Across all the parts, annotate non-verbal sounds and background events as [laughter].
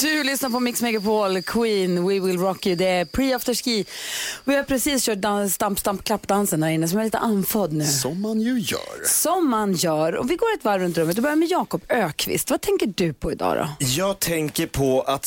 Du lyssnar på Mix Megapol, Queen, We Will Rock You. Det är pre-after ski. Vi har precis kört dans, stamp, stamp, klappdansen här inne som är lite andfådd nu. Som man ju gör. Som man gör. Och vi går ett varv runt rummet. Du börjar med Jakob Ökvist. Vad tänker du på idag då? Jag tänker på att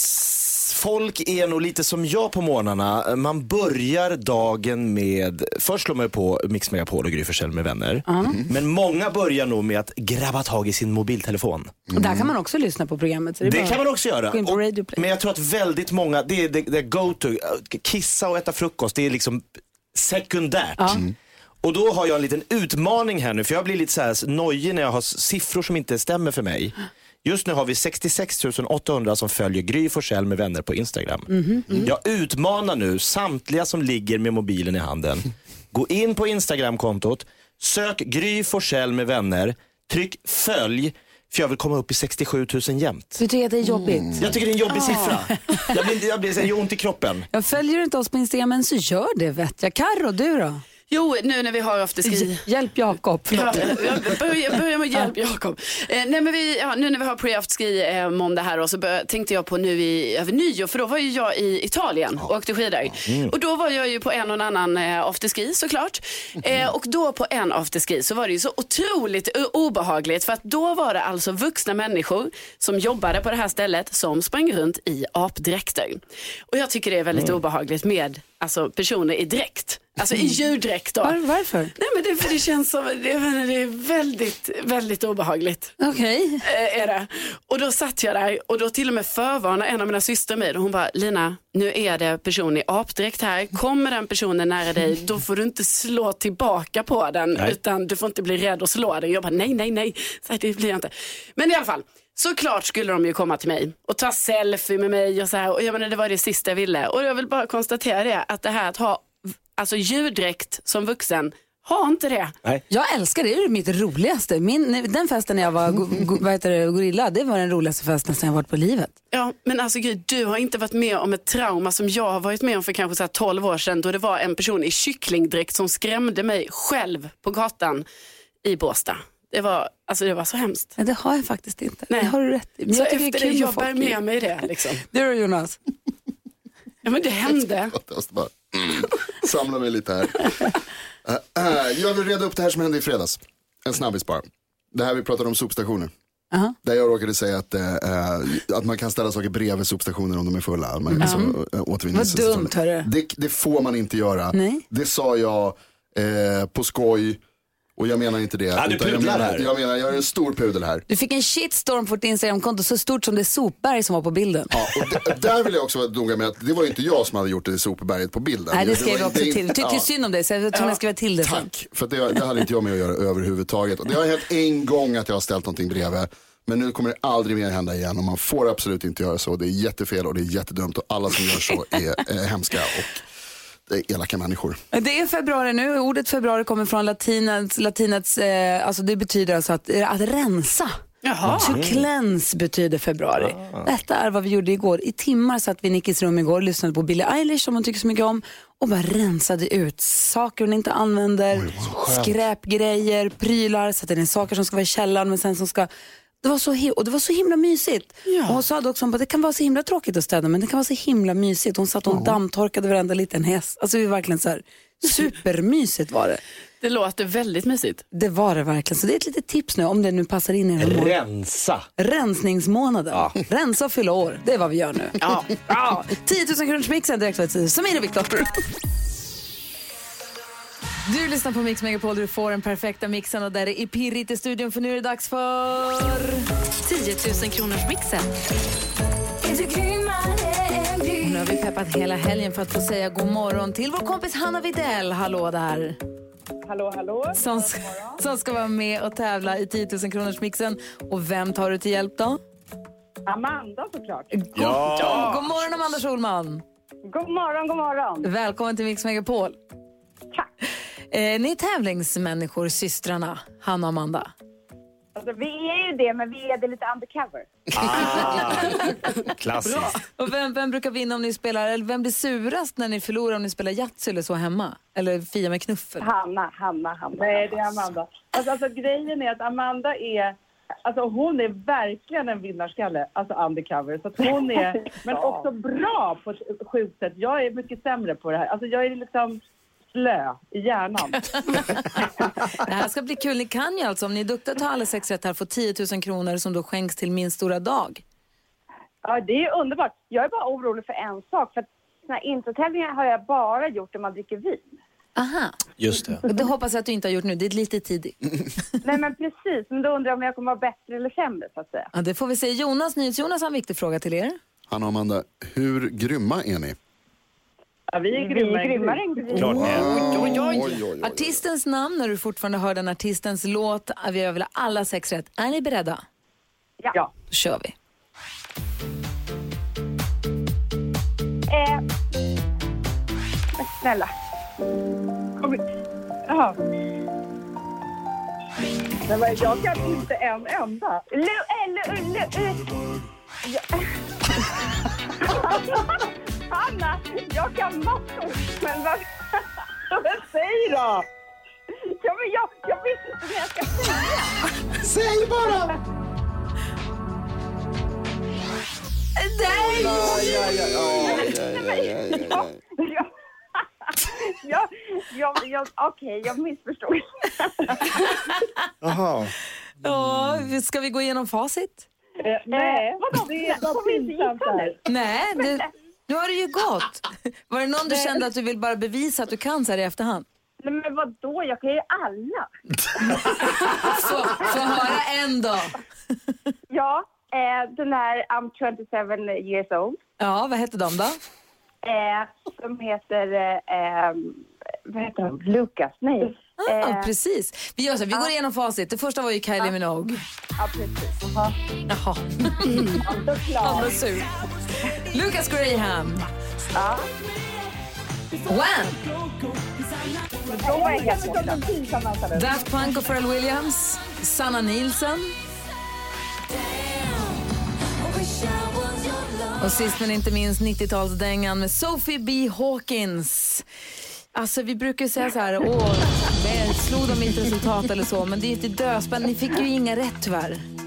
folk är nog lite som jag på morgnarna. Man börjar dagen med, först slår man ju på Mix Megapol och Gry Forssell med vänner. Men många börjar nog med att grabba tag i sin mobiltelefon. Och där kan man också lyssna på programmet. Så det är Det bara- kan man också göra. Gå in på Och- Radio Play. men jag tror att väldigt många, det är det, det go-to. Kissa och äta frukost, det är liksom sekundärt. Mm. Och då har jag en liten utmaning här nu, för jag blir lite så här nojig när jag har siffror som inte stämmer för mig. Just nu har vi 66 800 som följer Gry Forssell med vänner på Instagram. Jag utmanar nu samtliga som ligger med mobilen i handen. [laughs] Gå in på Instagramkontot, sök Gry Forssell med vänner, tryck följ, för jag vill komma upp i 67 000 jämt. Du tycker att det är jobbigt? Jag tycker det är en jobbig siffra. Jag blir, jag blir så ont i kroppen. [laughs] Jag följer du inte oss på Instagram så gör det vet jag. Carro, du då? Jo, nu när vi har afterski. Hjälp Jakob. Ja, jag börjar, börjar med hjälp Jakob. Eh, nej, men vi, ja, nu när vi har pre-afterski eh, måndag här och så bör, tänkte jag på nu i, över nyår för då var ju jag i Italien och åkte skidor. Och då var jag ju på en och en annan eh, afterski såklart. Eh, och då på en afterski så var det ju så otroligt obehagligt för att då var det alltså vuxna människor som jobbade på det här stället som sprang runt i apdräkter. Och jag tycker det är väldigt obehagligt med alltså, personer i dräkt. Alltså i djurdräkt då. Var, varför? Nej men det, för det känns som, det, det är väldigt, väldigt obehagligt. Okej. Eh, är det. Och då satt jag där och då till och med förvarnade en av mina systrar mig och hon bara, Lina, nu är det person i apdräkt här. Kommer den personen nära dig, då får du inte slå tillbaka på den, Nej. utan du får inte bli rädd och slå den. Jag bara, nej, nej, nej, så här, det blir jag inte. Men i alla fall, såklart skulle de ju komma till mig och ta selfie med mig och så här. Och jag menar, det var det sista jag ville. Och jag vill bara konstatera det, att det här att ha alltså djurdräkt som vuxen, ha inte det. Jag älskar det, det är mitt roligaste. Min, den festen när jag var go, go, vad heter det, gorilla, det var den roligaste festen som jag varit på livet. Ja, men alltså gud, du har inte varit med om ett trauma som jag har varit med om för kanske så här 12 år sedan då det var en person i kycklingdräkt som skrämde mig själv på gatan i Båstad. Det var, alltså det var så hemskt. Men det har jag faktiskt inte. Nej. Det har du rätt i. Så jag tycker efter det jag bär med mig det. Liksom. [laughs] Du då Jonas? Ja, men det hände. Mm, samla mig lite här. Eh, eh, jag vill reda upp det här som hände i fredags. En snabbis bara. Det här vi pratade om sopstationer. Aha. Där jag råkade säga att, eh, eh, att man kan ställa saker bredvid sopstationer om de är fulla. Man, alltså, eh, återvinningsstationer. Vad dumt, hörru. Det, det får man inte göra. Nej. Det sa jag eh, på skoj. Och jag menar inte det. Ja, du utan jag, pudlar menar, här. jag menar, jag är en stor pudel här. Du fick en shitstorm på ditt Instagramkonto så stort som det sopberg som var på bilden. Ja, och d- där vill jag också vara noga med att det var inte jag som hade gjort det i sopberget på bilden. Nej, det skrev jag också inte- till. Tyckte Ja. synd om dig så jag tror jag skriva till det sen. Tack, för att det, det hade inte jag med att göra överhuvudtaget. Det har hänt en gång att jag har ställt någonting bredvid. Men nu kommer det aldrig mer hända igen och man får absolut inte göra så. Det är jättefel och det är jättedumt och alla som gör så är eh, hemska och elaka människor. Det är februari nu. Ordet februari kommer från latinets, latinets eh, alltså det betyder alltså att, eh, att rensa. Jaha. To cleanse betyder februari. Detta är vad vi gjorde igår. I timmar satt vi i Nickis rum igår, lyssnade på Billie Eilish som hon tycker så mycket om och bara rensade ut saker hon inte använder, skräpgrejer, prylar, satte in saker som ska vara i källaren men sen som ska det var, så och det var så himla mysigt. Och hon sa också, bara, det kan vara så himla tråkigt att städa men det kan vara så himla mysigt. Hon satt och dammtorkade varenda liten häst. Alltså det var verkligen så här, supermysigt var det. [laughs] Det låter väldigt mysigt. Det var det verkligen. Så det är ett litet tips nu om det nu passar in i den här månaden. Rensa. Rensningsmånaden. [laughs] Rensa och fylla år. Det är vad vi gör nu. Ja. [laughs] ja. 10 000 kronors mixen direkt efter Samir och Viktor. Du lyssnar på Mix Megapol där du får den perfekta mixen och där det är pirrigt i studion för nu är det dags för 10 000 kronors mixen. peppat hela helgen för att få säga god morgon till vår kompis Hanna Videll. Hallå där! Hallå, hallå. Som, ska- som ska vara med och tävla i 10 000 kronors mixen. Och vem tar du till hjälp då? Amanda såklart. Ja. God morgon Amanda Schulman! God morgon, god morgon. Välkommen till Mix Megapol. Eh, ni är tävlingsmänniskor, systrarna, Hanna och Amanda. Alltså, vi är ju det, men vi är det lite undercover. Ah, [laughs] klassiskt. Och vem, vem brukar vinna om ni spelar, eller vem blir surast när ni förlorar om ni spelar Yatzy eller så hemma? Eller Fia med knuffel? Hanna, Hanna, Hanna. Nej, det är Amanda. Alltså, alltså grejen är att Amanda är Alltså hon är verkligen en vinnarskalle, alltså undercover. Så att hon är, [laughs] men också bra på ett sjukt sätt. Jag är mycket sämre på det här. Alltså jag är liksom slö i hjärnan. [laughs] Det här ska bli kul. Ni kan ju alltså, om ni är duktiga tar alla sex rätt här, få 10 000 kronor som då skänks till min stora dag. Ja, det är underbart. Jag är bara orolig för en sak. För att såna här introtävlingar har jag bara gjort när man dricker vin. Aha, Just det. det hoppas jag att du inte har gjort nu. Det är lite tidigt. [laughs] Nej men precis, men då undrar jag om jag kommer vara bättre eller sämre så att säga. Ja, det får vi se. Jonas, NyhetsJonas har en viktig fråga till er. Hanna och Amanda, hur grymma är ni? Ja, vi är grymmare, grymmare än grymmare. Klart är. Oj, oj, oj. Artistens namn, när du fortfarande hör den artistens låt. Vi har väl alla sex rätt. Är ni beredda? Ja. Då kör vi. Eh, men snälla. Kom igen. Jaha. Nej, men jag kan inte en enda. Lu, eh, lu, lu, lu. Ja. [laughs] [laughs] Hanna, jag kan massor. Men vad... Men säg då! Ja, men jag, jag vet inte vad jag ska säga. Säg bara! Nej! Ja, jag, jag, jag, Okej, jag missförstod. Jaha. Ja, ska vi gå igenom facit? Nej, vadå? Det var pinsamt här. Nej, det, nu har det ju gått. [laughs] Var det någon du kände att du vill bara bevisa att du kan så här i efterhand? Nej, men vadå? Jag kan ju alla. [laughs] Få, få höra en då. [laughs] Ja, eh, den här I'm 27 years old. Ja, vad hette de då? Eh, som heter... Eh, vad heter han? Lucas? Nej. Ah, Eh, precis. Vi gör så vi går igenom facit. Det första var ju Kylie Minogue. ja, precis. Jaha. Jaha, han Såklart. var sur. Lucas Graham. Ja. Wham! Daft Punk och Pharrell Williams. Sanna Nielsen. Och sist men inte minst 90-talsdängan med Sophie B. Hawkins. Alltså vi brukar säga så här, åh, det om inte mitt resultat eller så, men det är ju inte. Ni fick ju inga rätt tyvärr.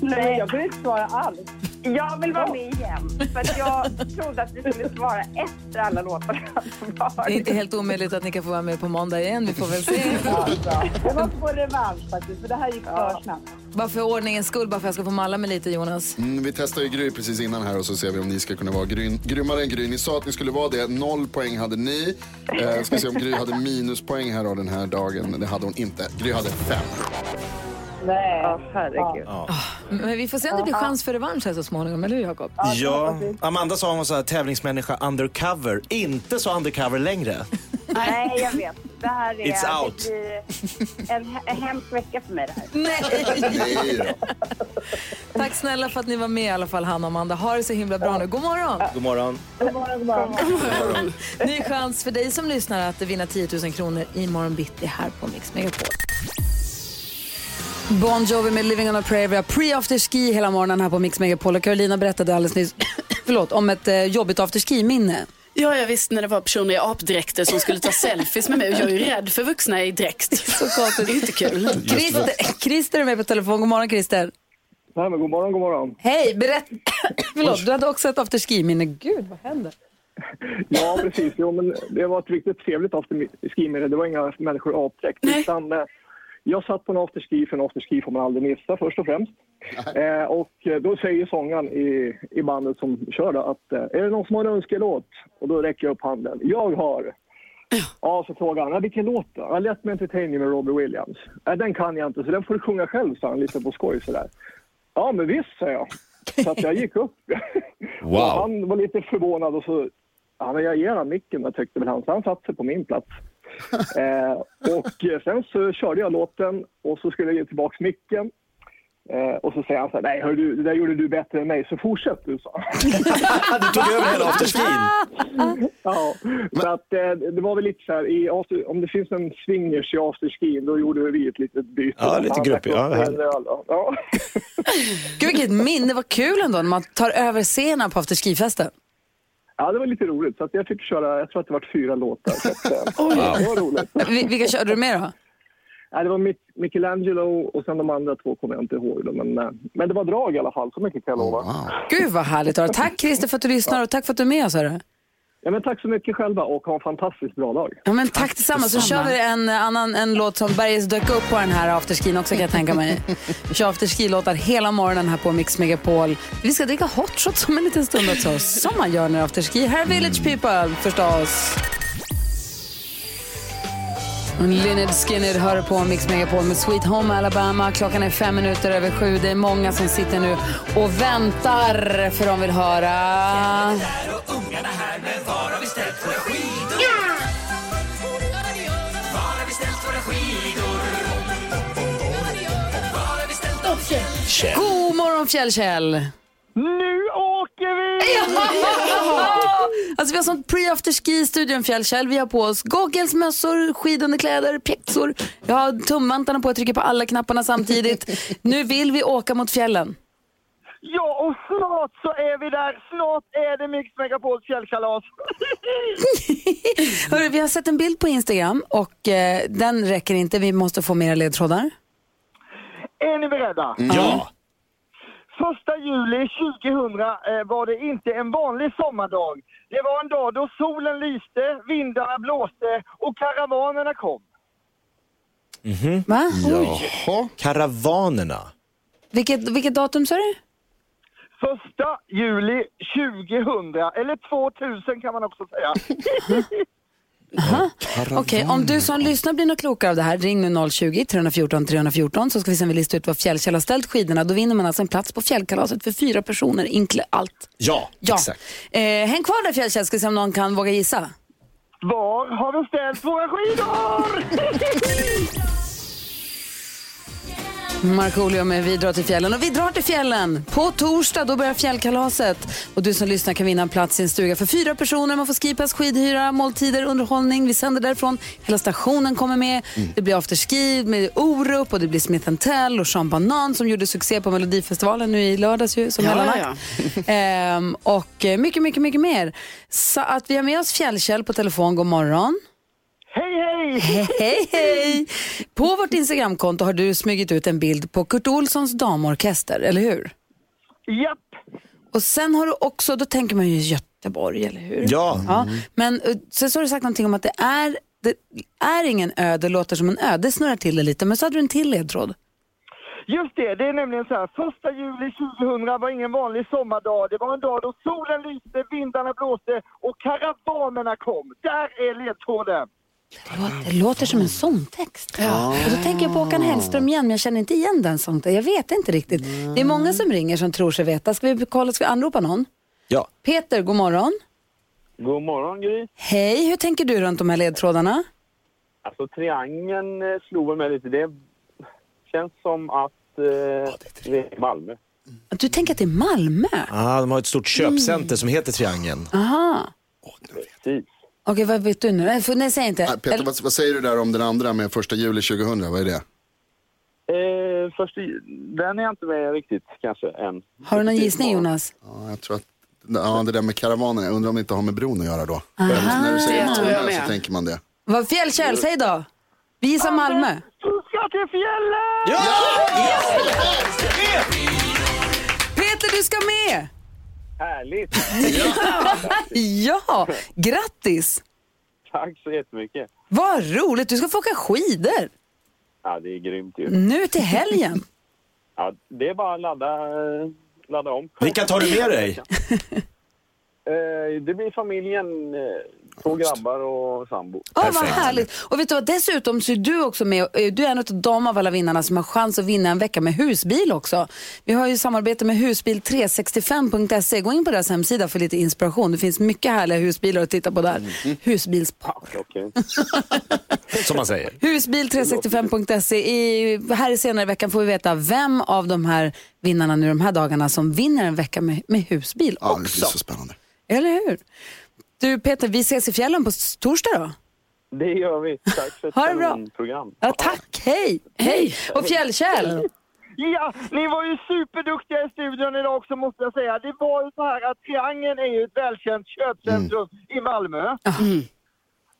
Nej, jag kunde inte svara alls. Jag vill vara med igen. För att jag trodde att vi skulle svara efter alla låtar Det är inte helt omöjligt att ni kan få vara med på måndag igen, vi får väl se. Det var på revansch faktiskt, för det här gick för snabbt. Bara för ordningens skull, bara för att jag ska få malla mig lite Jonas. Mm, vi testar ju Gry precis innan här och så ser vi om ni ska kunna vara grym, grymmare än Gry. Ni sa att ni skulle vara det. Noll poäng hade ni. Eh, ska se om Gry hade minuspoäng här av den här dagen. Det hade hon inte. Gry hade fem. Nej, oh, herregud. Men vi får se om det blir chans för revansch här så småningom, eller hur Jakob? Ja, Amanda sa hon var så här, tävlingsmänniska undercover. Inte så undercover längre. Nej, jag vet. Det här är It's out. Det blir en, en hemsk vecka för mig det här. Nej! [laughs] Tack snälla för att ni var med i alla fall, Hanna och Amanda. Ha det så himla bra nu. God morgon! God morgon. God morgon, god morgon. Ny chans för dig som lyssnar att vinna 10 000 kronor i morgon bitti här på Mix Megapol. Bon Jovi med Living on a prayer. Vi har pre-afterski hela morgonen här på Mix Megapol. Och Carolina berättade alldeles nyss [coughs] förlåt, om ett eh, jobbigt afterski-minne. Ja, jag visste när det var personer i apdräkter som skulle ta [laughs] selfies med mig och jag är ju rädd för vuxna i dräkt. [laughs] Så konstigt. Det är inte kul. [laughs] Christer, Christer är med på telefon. God morgon Christer. Nej, men god morgon, god morgon. Hej, berätta. [coughs] förlåt, du hade också ett afterski-minne. Gud, vad händer? Ja, precis. Jo, men det var ett riktigt trevligt afterski-minne. Det var inga människor i apdräkt. Utan, eh, jag satt på en afterski, för en afterski får man aldrig missa först och främst. Eh, och eh, då säger sångaren i, i bandet som kör då att eh, är det någon som har en önskelåt? Och då räcker jag upp handen. Jag har. Ja, så frågar han, vilken låt då? Let Me Entertain med Robbie Williams. Ja, den kan jag inte, så den får du sjunga själv, sa han lite på skoj sådär. Ja, men visst, sa jag. Så att jag gick upp. [laughs] Wow. Och han var lite förvånad och så ja, men jag ger han micken, jag tyckte väl han, så han satte sig på min plats. Eh, och sen så körde jag låten och så skulle jag ge tillbaka micken. Eh, och så säger han så här, nej hör du, det där gjorde du bättre än mig, så fortsätt du, sa han. [laughs] Du tog över hela afterskin. Ja, så att eh, det var väl lite så här, i, after- om det finns en swingers i afterskin, då gjorde vi ett litet byte. Ja, lite Han grupp, drack ja, Ja. Gud vilket minne, vad kul ändå när man tar över scenen på afterskifesten. Ja, det var lite roligt. Så att jag fick köra, jag tror att det var fyra låtar. Så att, eh, [laughs] Det var roligt. [laughs] Vi- Vilka körde du med då? Ja, det var Mic- Michelangelo och sen de andra två kommer jag inte ihåg. Då, men, eh, men det var drag i alla fall, så mycket kan jag lova. Gud vad härligt. Tack Christer för att du lyssnar och tack för att du är med oss. Hörru. Ja, men tack så mycket själva och ha en fantastiskt bra dag. Ja, men tack detsamma. Så kör vi en annan en låt som Berges dök upp på den här afterskin också kan jag tänka mig. [laughs] Vi kör afterski-låtar hela morgonen här på Mix Megapol. Vi ska dricka hot shots om en liten stund också, som man gör när det är afterski. Här är Village People förstås. Lynyrd Skynyrd hör på Mix Megapol med Sweet Home Alabama. Klockan är fem minuter över sju. Det är många som sitter nu och väntar för de vill höra... God morgon Fjäll-Käll! Nu åker vi! [laughs] Alltså vi har sånt pre-after-ski i studion Fjäll-Käll. Vi har på oss goggles, mössor, skidunderkläder, pjäxor. Jag har tumvantarna på, jag trycker på alla knapparna samtidigt. nu vill vi åka mot fjällen. Ja, och snart så är vi där. Snart är det Mix Megapols fjällkalas. [laughs] Hörru, vi har sett en bild på Instagram och eh, den räcker inte. Vi måste få mera ledtrådar. Är ni beredda? Ja. Första juli 2000 eh, var det inte en vanlig sommardag. Det var en dag då solen lyste, vindarna blåste och karavanerna kom. Va? Jaha. Karavanerna. Vilket, vilket datum sa du? Första juli 2000, eller 2000 kan man också säga. [laughs] Okej, om du som lyssnar blir något klokare av det här, ring nu 020-314 314 så ska vi sen lista ut var Fjällkäll har ställt skidorna. Då vinner man alltså en plats på fjällkalaset för fyra personer, inkl. allt. Ja, Ja. exakt. Eh, häng kvar där Fjällkäll, ska se om någon kan våga gissa. Var har vi ställt våra skidor? [laughs] Markoolio med Vi drar till fjällen. Och vi drar till fjällen! På torsdag då börjar fjällkalaset. Och du som lyssnar kan vinna en plats i en stuga för fyra personer. Man får skipass, skidhyra, måltider, underhållning. Vi sänder därifrån. Hela stationen kommer med. Det blir afterski med Orup och det blir Smith Tell och Sean Banan som gjorde succé på Melodifestivalen nu i lördags ju, som Ja, mellanakt. [laughs] Ehm, och eh, mycket, mycket, mycket mer. Så att vi har med oss Fjällkäll på telefon. God morgon. Hej, hej! På vårt Instagramkonto har du smugit ut en bild på Kurt Olssons damorkester, eller hur? Japp! Och sen har du också, då tänker man ju Göteborg, eller hur? Ja. ja. Men eh, sen så har du sagt någonting om att det är, det är ingen ö, det låter som en ö. Det snurrar till det lite, men så hade du en till ledtråd. Just det, det är nämligen så här. Första juli 2000 var ingen vanlig sommardag. Det var en dag då solen lyste, vindarna blåste och karavanerna kom. Där är ledtråden. Det låter, det låter som en sångtext. Och då tänker jag på Håkan Hellström igen, men jag känner inte igen den sångtexten. Jag vet inte riktigt. Det är många som ringer som tror sig veta. Ska vi kolla, ska vi anropa någon? Ja. Peter, god morgon. God morgon Gry. Hej, hur tänker du runt de här ledtrådarna? Alltså triangeln eh, slog mig lite. Det känns som att eh, det är Malmö. Du tänker att det är Malmö? Ah, de har ett stort köpcenter som heter Triangeln. Aha. Precis. Okej, vad vet du nu? Nej, för- nej säg inte. Nej, Peter, vad, vad säger du där om den andra med första juli 2000? Vad är det? Eh, först, den är jag inte med riktigt kanske än. Har du någon gissning Jonas? Ja, jag tror att ja, det där med karavanen, jag undrar om det inte har med bron att göra då. Aha. När du säger Malmö så tänker man det. Vad Fjällkäll, säg då. Vi gissar Malmö. Du ska till fjällen! Ja! Peter, du ska med! Härligt! Ja, grattis! Tack så jättemycket. Vad roligt, du ska få åka skidor. Ja, det är grymt ju. Nu till helgen. Ja, det är bara att ladda, eh, ladda om. Vilka tar du med dig? Eh, det blir familjen. Två grabbar och sambo. Ja, vad härligt. Och vet du vad, dessutom så är du också med, eh, du är en av de av alla vinnarna som har chans att vinna en vecka med husbil också. Vi har ju samarbete med husbil365.se. Gå in på deras hemsida för lite inspiration. Det finns mycket härliga husbilar att titta på där. Husbilspar. Okej. [laughs] Som man säger. Husbil365.se. I, här senare i veckan får vi veta vem av de här vinnarna nu de här dagarna som vinner en vecka med, med husbil Ja, det också. blir så spännande. Eller hur? Du Peter, vi ses i fjällen på torsdag då. Det gör vi. Tack för ett Ha det bra. kanonprogram. Ja, tack, hej! Hej! Och Fjällkäll, Ja, ni var ju superduktiga i studion idag också måste jag säga. Det var ju så här att Triangeln är ju ett välkänt köpcentrum i Malmö.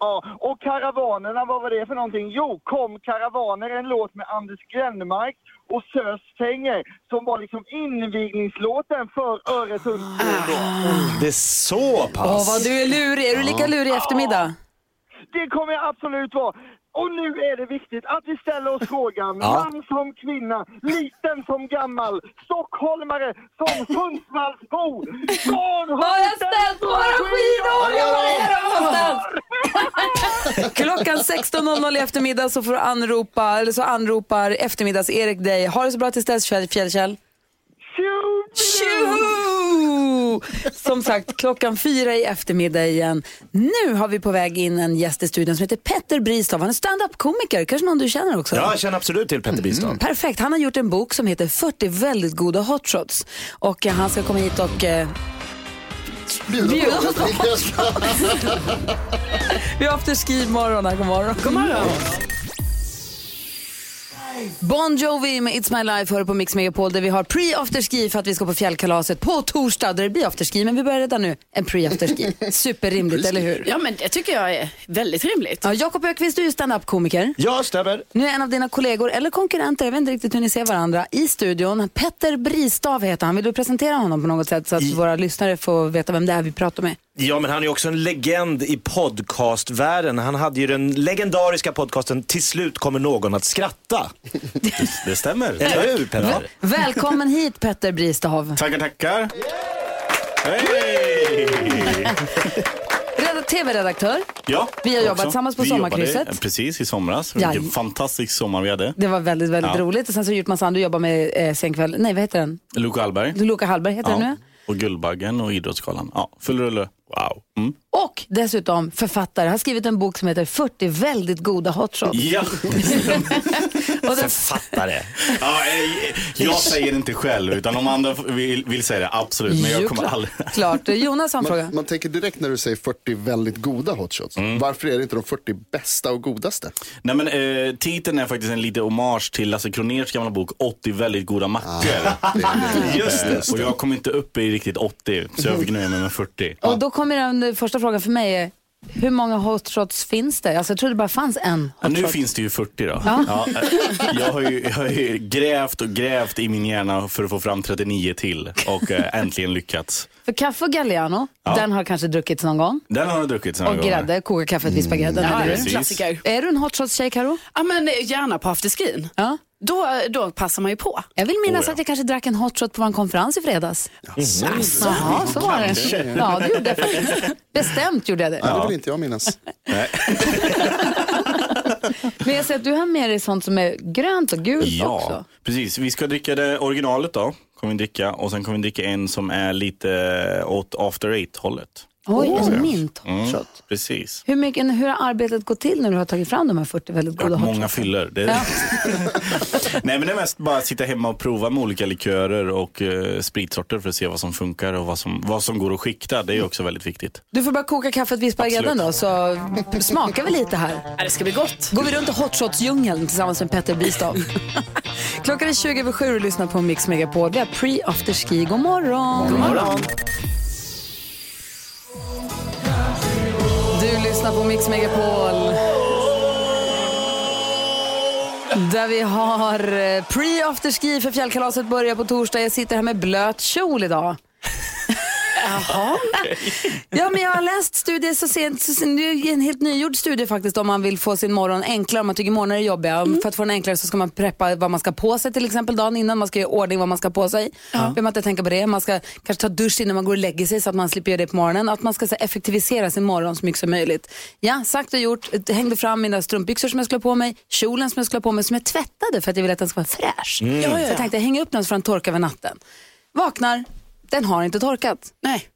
Ja, och Karavanerna, vad var det för någonting? Jo, Kom Karavaner, en låt med Anders Grenmark och Sös Fenger som var liksom invigningslåten för Öresundsbron. Det är så pass. Åh, vad du är lurig. Är du lika lurig i eftermiddag? Det kommer jag absolut vara. Och nu är det viktigt att vi ställer oss frågan, Ja. man som kvinna, liten som gammal, stockholmare som Sundsvallsbo. Var Har jag ställt våra skidor? Någonstans. [laughs] Klockan 16.00 i eftermiddag så får du anropa, eller så anropar eftermiddags-Erik dig. Ha det så bra tills dess, Fjäll- Fjällkäll. Tjoho! Som sagt, klockan fyra i eftermiddag igen. Nu har vi på väg in en gäst i studion som heter Petter Bristav. Han är stand-up-komiker, kanske någon du känner också? Ja, jag känner absolut till Petter Bistav. Perfekt, han har gjort en bok som heter 40 väldigt goda hotshots. Och eh, han ska komma hit och eh, bjuda på [laughs] Vi har afterski-morgon här, god morgon. God morgon. Bon Jovi med It's My Life hör på Mix Megapol där vi har pre-afterski för att vi ska på fjällkalaset på torsdag där det blir afterski. Men vi börjar redan nu en pre-afterski. [laughs] Superrimligt, eller hur? Ja, men det tycker jag är väldigt rimligt. Ja, Jakob Ökvist, du är ju stand-up-komiker. Ja, stämmer. Nu är en av dina kollegor, eller konkurrenter, jag vet inte riktigt hur ni ser varandra, i studion. Petter Bristav heter han. Vill du presentera honom på något sätt så att våra lyssnare får veta vem det är vi pratar med? Ja, men han är också en legend i podcastvärlden. Han hade ju den legendariska podcasten Till slut kommer någon att skratta. [laughs] Det stämmer. Eller hur, Petter? Välkommen hit Petter Bristav. Tackar, tackar. Reda- TV-redaktör. Ja, Vi har jobbat tillsammans på Vi sommarkrysset. Precis, i somras. Vilken Ja. fantastisk sommar vi hade. Det var väldigt, väldigt Ja. roligt. Och sen så har du gjort massa andra, du jobbar med eh, Senkväll, nej vad heter den? Luca Hallberg. Luca Hallberg heter den nu. Och Guldbaggen och Idrottsgalan. Ja, full rulle. Wow. Mm. Dessutom författare, har skrivit en bok som heter 40 väldigt goda hotshots. Ja. [laughs] Och den, Författare. ja, eh, jag säger det inte själv, utan om andra vill, vill säga det, absolut. Men jag Jo, kommer klart. aldrig... Klart. Jonas har en fråga. Man, tänker direkt när du säger 40 väldigt goda hotshots. Varför är det inte de 40 bästa och godaste? Nej, men, eh, titeln är faktiskt en liten hommage till Lasse Kroners gamla bok 80 väldigt goda mackor. [laughs] Just det. Och jag kom inte upp i riktigt 80, så jag fick nöja mig med 40. Och då kommer den första frågan för mig är, hur många hotshots finns det? Alltså, jag trodde det bara fanns en Ja, nu finns det ju 40 då. Ja. Ja, eh, jag, har ju, jag har ju grävt och grävt i min hjärna för att få fram 39 till och eh, äntligen lyckats. För kaffe och Galliano, Ja. den har kanske druckits någon gång. Den har jag druckit några Och gånger. grädde, koka kaffet, vispa grädden. Ja, precis. klassiker. Är du en hotshots-tjej Karo? Ja, men eh, gärna på afterskin. Ja. Då, då passar man ju på. Jag vill minnas Oh, ja. att jag kanske drack en hotshot på vår konferens i fredags. Jaha, så var det. Ja, det gjorde jag. Bestämt gjorde jag det. Ja. Det vill inte jag minnas. [laughs] Men jag ser att du har med dig sånt som är grönt och gult Ja, också. precis. Vi ska dricka det originalet då. Kommer vi dricka. Och sen kommer vi dricka en som är lite åt after eight hållet. Oj, Oh. en mint Mm, hotshot. precis. Hur, mycket, hur har arbetet gått till när du har tagit fram de här 40 väldigt goda Många hotshots? fyller. Det... Ja. [laughs] Nej men det är mest bara att sitta hemma och prova med olika likörer och uh, spritsorter för att se vad som funkar och vad som, vad som går att skikta. Det är också väldigt viktigt. Du får bara koka kaffet, vispa grädden då, så smakar vi lite här. Ja, det ska bli gott. Går vi runt i hotshots-djungeln tillsammans med Petter Bistav. [laughs] Klockan är 20 över 7 och lyssnar på Mix Megapol. Vi har pre-after ski. God morgon! God morgon! Lyssnar på Mix Megapol. Där vi har eh, pre afterski för fjällkalaset börjar på torsdag. Jag sitter här med blöt kjol idag. Jaha. Ja, men jag har läst studier så sent, så sent, det är en helt nygjord studie faktiskt om man vill få sin morgon enklare, om man tycker morgnar är jobbiga. Om För att få den enklare så ska man preppa vad man ska på sig till exempel dagen innan, man ska göra ordning vad man ska på sig. Ja. Behöver man inte tänka på det. Man ska kanske ta dusch innan man går och lägger sig så att man slipper göra det på morgonen. Att man ska så, effektivisera sin morgon så mycket som möjligt. Ja, sagt och gjort. Jag hängde fram mina strumpbyxor som jag skulle ha på mig, kjolen som jag skulle ha på mig som jag tvättade för att jag ville att den ska vara fräsch. Mm. Så ja. jag tänkte hänger upp den så får den torka över natten. Vaknar, den har inte torkat. Nej.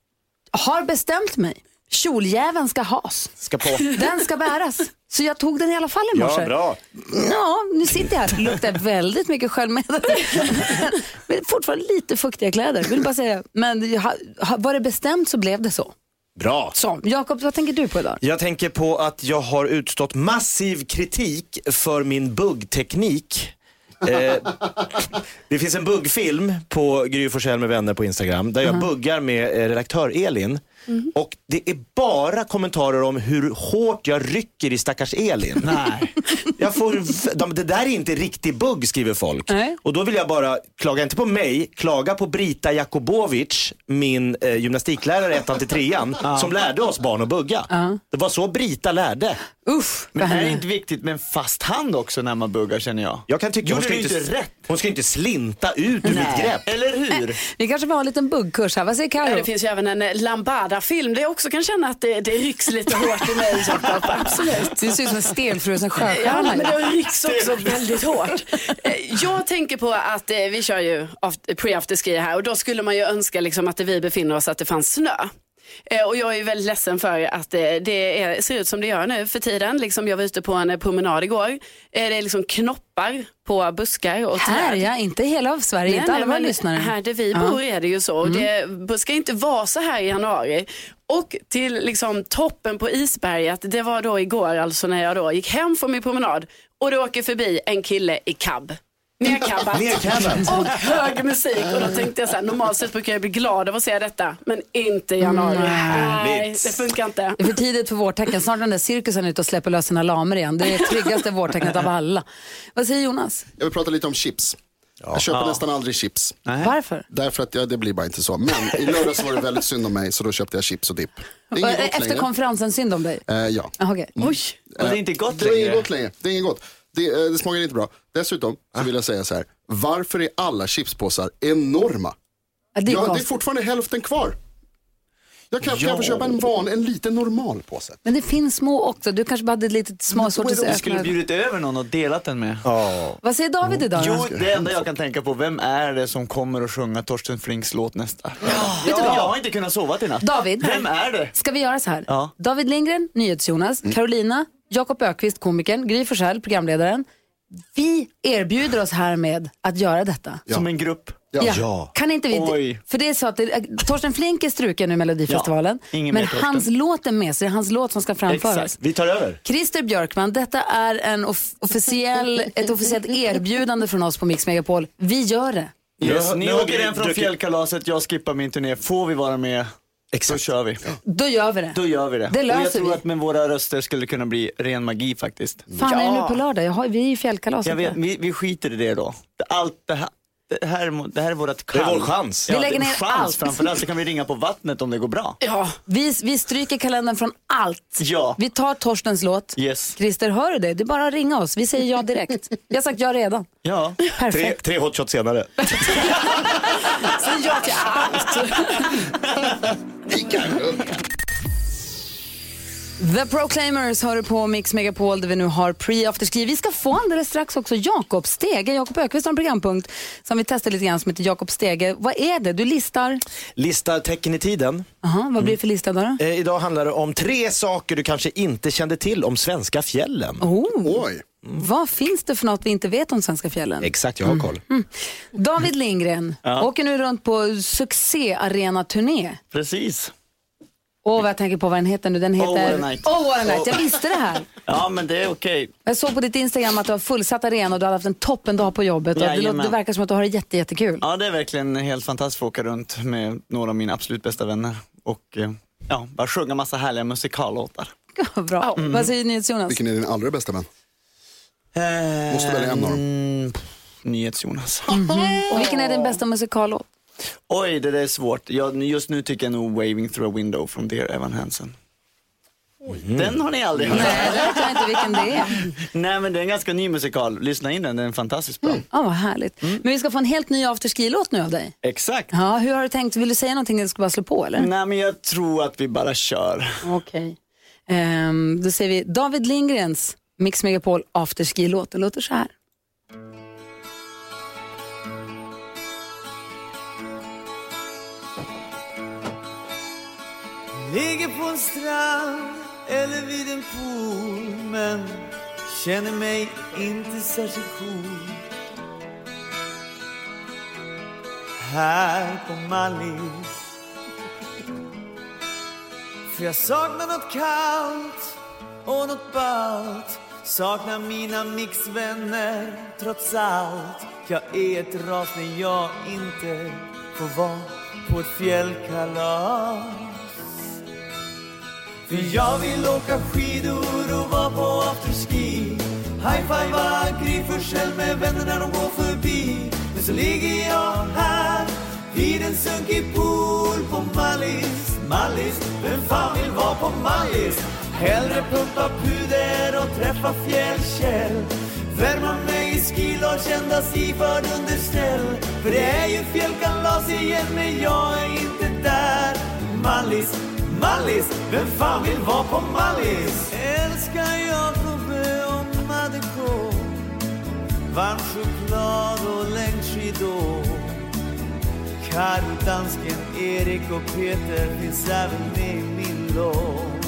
Har bestämt mig. Kjoljäveln ska has. Ska på. [laughs] Den ska bäras. Så jag tog den i alla fall i morse. Ja, bra. Ja, nu sitter jag här. Luktar väldigt mycket sköljmedel. [laughs] Men fortfarande lite fuktiga kläder. Vill bara säga. Men var det bestämt så blev det så. Bra. så. Jakob, vad tänker du på idag? Jag tänker på att jag har utstått massiv kritik för min buggteknik. Eh, det finns en buggfilm på Gry Forssell med vänner på Instagram där jag buggar med eh, redaktör Elin. Och det är bara kommentarer om hur hårt jag rycker i stackars Elin. [laughs] Nej. Jag får, de, det där är inte riktig bugg skriver folk. Nej. Och då vill jag bara, klaga inte på mig, klaga på Brita Jakobovic, min eh, gymnastiklärare ettan till trean, [laughs] som lärde oss barn att bugga. Det var så Brita lärde. Uff, Men är det inte viktigt med en fast hand också när man buggar känner jag? Jag kan tycka Gjorde du inte rätt? Hon ska inte slinta ut ur mitt grepp. Eller hur? [laughs] Vi kanske får ha en liten buggkurs här. Vad säger Ja, Karo? det finns ju även en eh, Lambada-film där jag också kan känna att det, det rycks lite hårt i mig. Jakob. [laughs] Absolut. Du ser ut som en stelfrusen Ja, sjöstjärna. men det rycks också väldigt hårt. Eh, Jag tänker på att eh, vi kör ju aft- pre-afterski här och då skulle man ju önska liksom att det vi befinner oss att det fanns snö. Eh, Och jag är ju väldigt ledsen för att eh, det är, ser ut som det gör nu för tiden. Liksom jag var ute på en eh, promenad igår. Det är liksom knoppar på buskar och Här träd. ja, inte hela av Sverige, Nej, inte alla våra lyssnare. Här där vi Ja. Mm. bor är det ju så. Det ska inte vara så här i januari. Och till liksom toppen på isberget, det var då igår alltså när jag då gick hem från min promenad och det åker förbi en kille i cab. Nercabbat Nercabbat. och hög musik och då tänkte jag så här, normalt sett brukar jag bli glad av att se detta men inte i januari. Nej, det funkar inte. Det är för tidigt för vårtecken. Snart är den där cirkusen ute och släpper lös sina lamer igen. Det är det tryggaste vårtecknet av alla. Vad säger Jonas? Jag vill prata lite om chips. Jag köper nästan aldrig chips. Varför? Därför att ja, det blir bara inte så. Men i lördags var det väldigt synd om mig så då köpte jag chips och dipp. Efter längre. konferensen, synd om dig? Eh, ja. Ah, okej. Oj. Och det är inte gott Det är inget längre. gott längre. Det är inget gott. Det, eh, det smakar inte bra. Dessutom så vill jag säga så här. Varför är alla chipspåsar enorma? Ja, det är Ja, det är fortfarande hälften kvar. Jag kan, kan jag få köpa en van, en liten normal påse. Men det finns små också. Du kanske bara hade lite små sorters Du skulle bjudit över någon och delat den med. Vad säger David idag? Jo, det enda jag kan tänka på, vem är det som kommer att sjunga Torsten Flinks låt nästa? Ja, jag har inte kunnat sova i natt. David, Vem är det? ska vi göra så här? Ja. David Lindgren, NyhetsJonas, Carolina, Jakob Ökvist, komikern, Gry Forssell, programledaren. Vi erbjuder oss här med att göra detta. Som en grupp? Ja. Kan inte vi, Oj. för det är så att det, Torsten Flink är struken nu i Melodifestivalen, Ja, ingen men hans låt är med, så det är hans låt som ska framföras. Exakt, vi tar över. Christer Björkman, detta är en off- officiell, ett officiellt erbjudande från oss på Mix Megapol. Vi gör det. Yes, ni åker hem från fjällkalaset, jag skippar min turné. Får vi vara med, då kör vi. Då gör vi det. Då gör vi det. Det och jag löser tror vi. att med våra röster skulle det kunna bli ren magi faktiskt. Fan, är det nu på lördag? Jag har, vi är ju fjällkalaset. Jag vet, vi, vi skiter i det då. Allt det här, det här, det här är vårt Det är kall. vår chans. Vi Ja, lägger det är ner chans allt. framförallt så kan vi ringa på vattnet om det går bra. Ja, Vi, vi stryker kalendern från allt. Ja. Vi tar Torstens låt. Yes. Christer, hör du det? Det är bara att ringa oss. Vi säger ja direkt. Vi har sagt ja redan. Ja. Tre, Perfekt. tre hot shots senare. [laughs] så ja till allt. [laughs] The Proclaimers hör du på Mix Megapol där vi nu har pre-afterski. Vi ska få alldeles strax också Jakob Stege. Jakob Ökvist har en programpunkt som vi testar lite grann som heter Jakob Stege. Vad är det? Du listar? Listar tecken i tiden. Aha, vad blir det för lista då? då? Eh, idag handlar det om tre saker du kanske inte kände till om svenska fjällen. Oh, Oj. Vad finns det för något vi inte vet om svenska fjällen? Exakt, jag har koll. David Lindgren åker nu runt på succé-arena-turné. Precis. Åh, vad jag tänker på vad den heter nu. Den heter... Oh, what a night. Oh, what a night. Jag visste det här. Ja men det är okej. Jag såg på ditt Instagram att du har fullsatt arena och du har haft en toppendag på jobbet. Och det, låter, det verkar som att du har det jätte, jättekul. Ja det är verkligen helt fantastiskt att åka runt med några av mina absolut bästa vänner. Och eh, ja, bara sjunga massa härliga musikallåtar. Gud, [laughs] Bra. Vad säger NyhetsJonas? Vilken är din allra bästa vän? Måste välja en av dem. Mm, Nyhets-Jonas. [laughs] Och vilken är din bästa musikallåt? Oj, det där är svårt. Jag, just nu tycker jag nog Waving through a window från Dear Evan Hansen. Den har ni aldrig hört. Nej, det vet jag inte vilken det är. [laughs] Nej, men det är en ganska ny musikal. Lyssna in den, den är fantastiskt bra. Ja, vad härligt. Men vi ska få en helt ny afterski-låt nu av dig. Exakt. Ja, hur har du tänkt? Vill du säga någonting eller ska bara slå på eller? Nej, men jag tror att vi bara kör. Okej. Ehm, då säger vi David Lindgrens Mix Megapol afterski-låt. Den låter så här. Ligger på en strand eller vid en pool men känner mig inte särskilt cool. Här på Mallis. För jag saknar något kallt och något ballt. Saknar mina mixvänner trots allt. Jag är ett ras när jag inte får vara på ett fjällkalas. För jag vill åka skidor och vara på afterski High-fivea Gry Forssell med vänner när de går förbi Men så ligger jag här vid en sunkig pool på Mallis Mallis, vem fan vill vara på Mallis? Hellre pumpa puder och träffa fjällkäll. Värma mig i skilage kända iförd underställ För det är ju fjällkalas igen men jag är inte där. Mallis, Mallis, vem fan vill vara på Mallis? Älskar Jakobe och Madeko. Varm choklad och längdskidor Karo, dansken, Erik och Peter finns även med i min låt.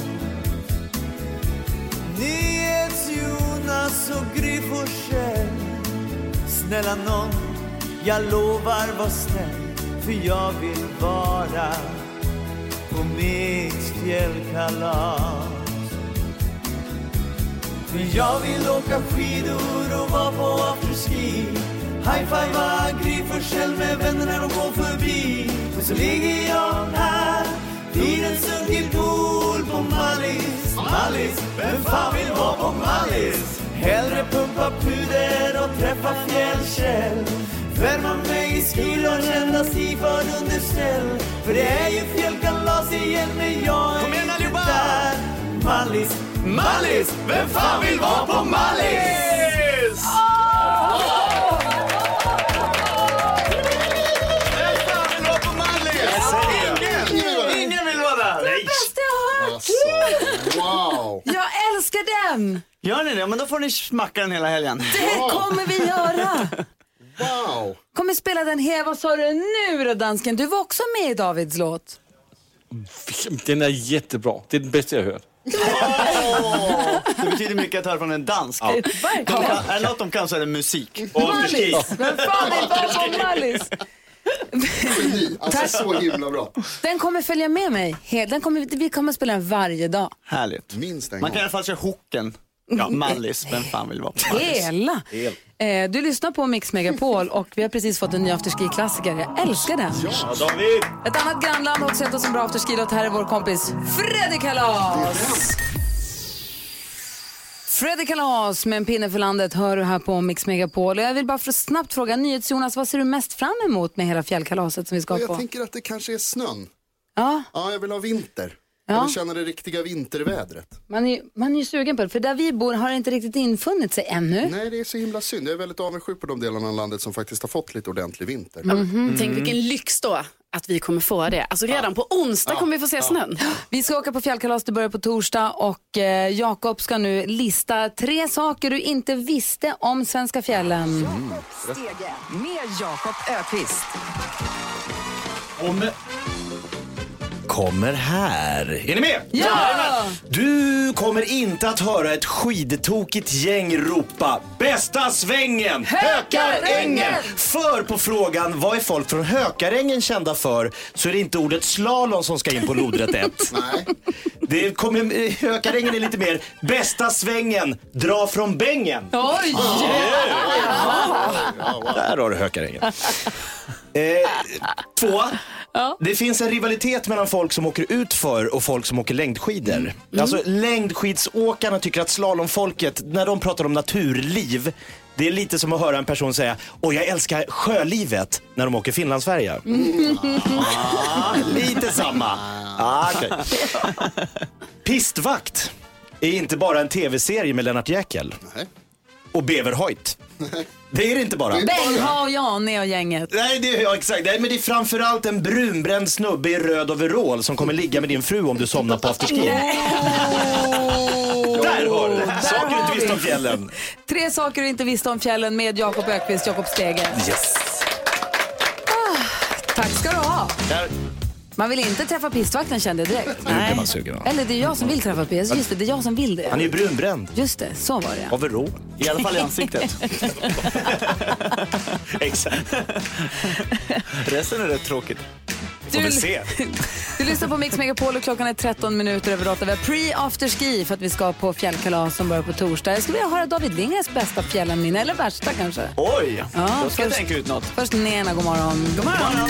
NyhetsJonas och Gry Forssell. Snälla nån, jag lovar var snäll För jag vill vara på mitt fjällkalas. För jag vill åka skidor och vara på afterski. High-fivea Gry Forssell med vänner när de går förbi. Men så ligger jag här vid en sunkig pool på Mallis. Mallis, vem fan vill vara på Mallis? Hellre pumpa puder och träffa fjällkäll. Värma mig i skilage endast iförd underställ För det är ju fjällkalas igen men jag är Kom igen, inte där. Mallis, Mallis, vem fan vill vara på Mallis? Ingen den! Gör ni det? Men då får ni smacka den hela helgen. Det kommer vi göra! [laughs] Wow. Kommer spela den här, vad sa du nu då dansken? Du var också med i Davids låt. Den är jättebra. Det är den bästa jag har hört. Det betyder mycket att höra från en dansk. Ja. Kan, är det något de kan så är det musik. Mallis! Vem fan på Mallis? Geni. Alltså Tack. så himla bra. Den kommer följa med mig. Helt- Den kommer, vi kommer spela den varje dag. Härligt. Minst en Man gång. kan i alla fall köra hooken. Ja, Mallis, vem fan vill vara på Mallis? Hela. Eh, du lyssnar på Mix Megapol och vi har precis fått en ny afterski-klassiker. Jag älskar den. Ja, David! Ett annat grannland har också sett oss en bra afterski-låt. Här är vår kompis Fredrik Kalas. Fredrik Kalas med en pinne för landet hör du här på Mix Megapol. Och Jag vill bara för snabbt fråga, NyhetsJonas, vad ser du mest fram emot med hela fjällkalaset som vi ska Och på? jag tänker att det kanske är snön. Ja, Ja, jag vill ha vinter. Ja. Jag vill känna det riktiga vintervädret. man är, man är ju sugen på det, för där vi bor har det inte riktigt infunnit sig ännu. Nej, det är så himla synd. Jag är väldigt avundsjuk på de delarna av landet som faktiskt har fått lite ordentlig vinter. Mhm. Tänk vilken lyx då att vi kommer få det. Alltså redan på onsdag kommer vi få se snön. Vi ska åka på fjällkalas, det börjar på torsdag och eh, Jakob ska nu lista tre saker du inte visste om svenska fjällen. Stege med Jakob Ökvist. Om... Kommer här. Är ni med? Ja! Du kommer inte att höra ett skidtokigt gäng ropa bästa svängen, Hökarängen! För på frågan vad är folk från Hökarängen kända för så är det inte ordet slalom som ska in på lodrätt 1. [laughs] Nej. Det kommer, Hökarängen är lite mer bästa svängen, dra från bängen. Oj! Där har du Hökarängen. Eh, två. Det finns en rivalitet mellan folk som åker ut för och folk som åker längdskidor. Alltså längdskidsåkarna tycker att slalomfolket, när de pratar om naturliv, Det är lite som att höra en person säga, åh jag älskar sjölivet när de åker Finlandsfärja. [laughs] Ah, lite samma. Ah, okej. [laughs] Pistvakt är inte bara en tv-serie med Lennart Jäkel. Och Beverhoit. Det är det inte bara. Benga och Jane och gänget. Nej, det, ja, exakt. Nej, men det är framförallt en brunbränd snubbe i röd overall som kommer ligga med din fru om du somnar på afterski. Där har du det. Saker du inte visste om fjällen. Tre saker du inte visste om fjällen med Jakob Ökvist, Jakob Stege. Yes. Ah, tack ska du ha. Man vill inte träffa pistvakten kände jag direkt. Nu blir man sugen. va? Eller det är jag som vill träffa pist. Just det, det är jag som vill det. Han är ju brunbränd. Just det, så var det. Overall. I alla fall i ansiktet. [laughs] Exakt. Resten är rätt tråkigt. Får vi se. [laughs] Du lyssnar på Mix Megapol och klockan är 13 minuter över 8. Vi har pre-afterski för att vi ska på fjällkalas som börjar på torsdag. Jag skulle vilja höra David Lindgrens bästa fjällenminne, eller värsta kanske. Oj, Ja, då ska jag först- tänka ut något. Först Nena, god morgon. God morgon.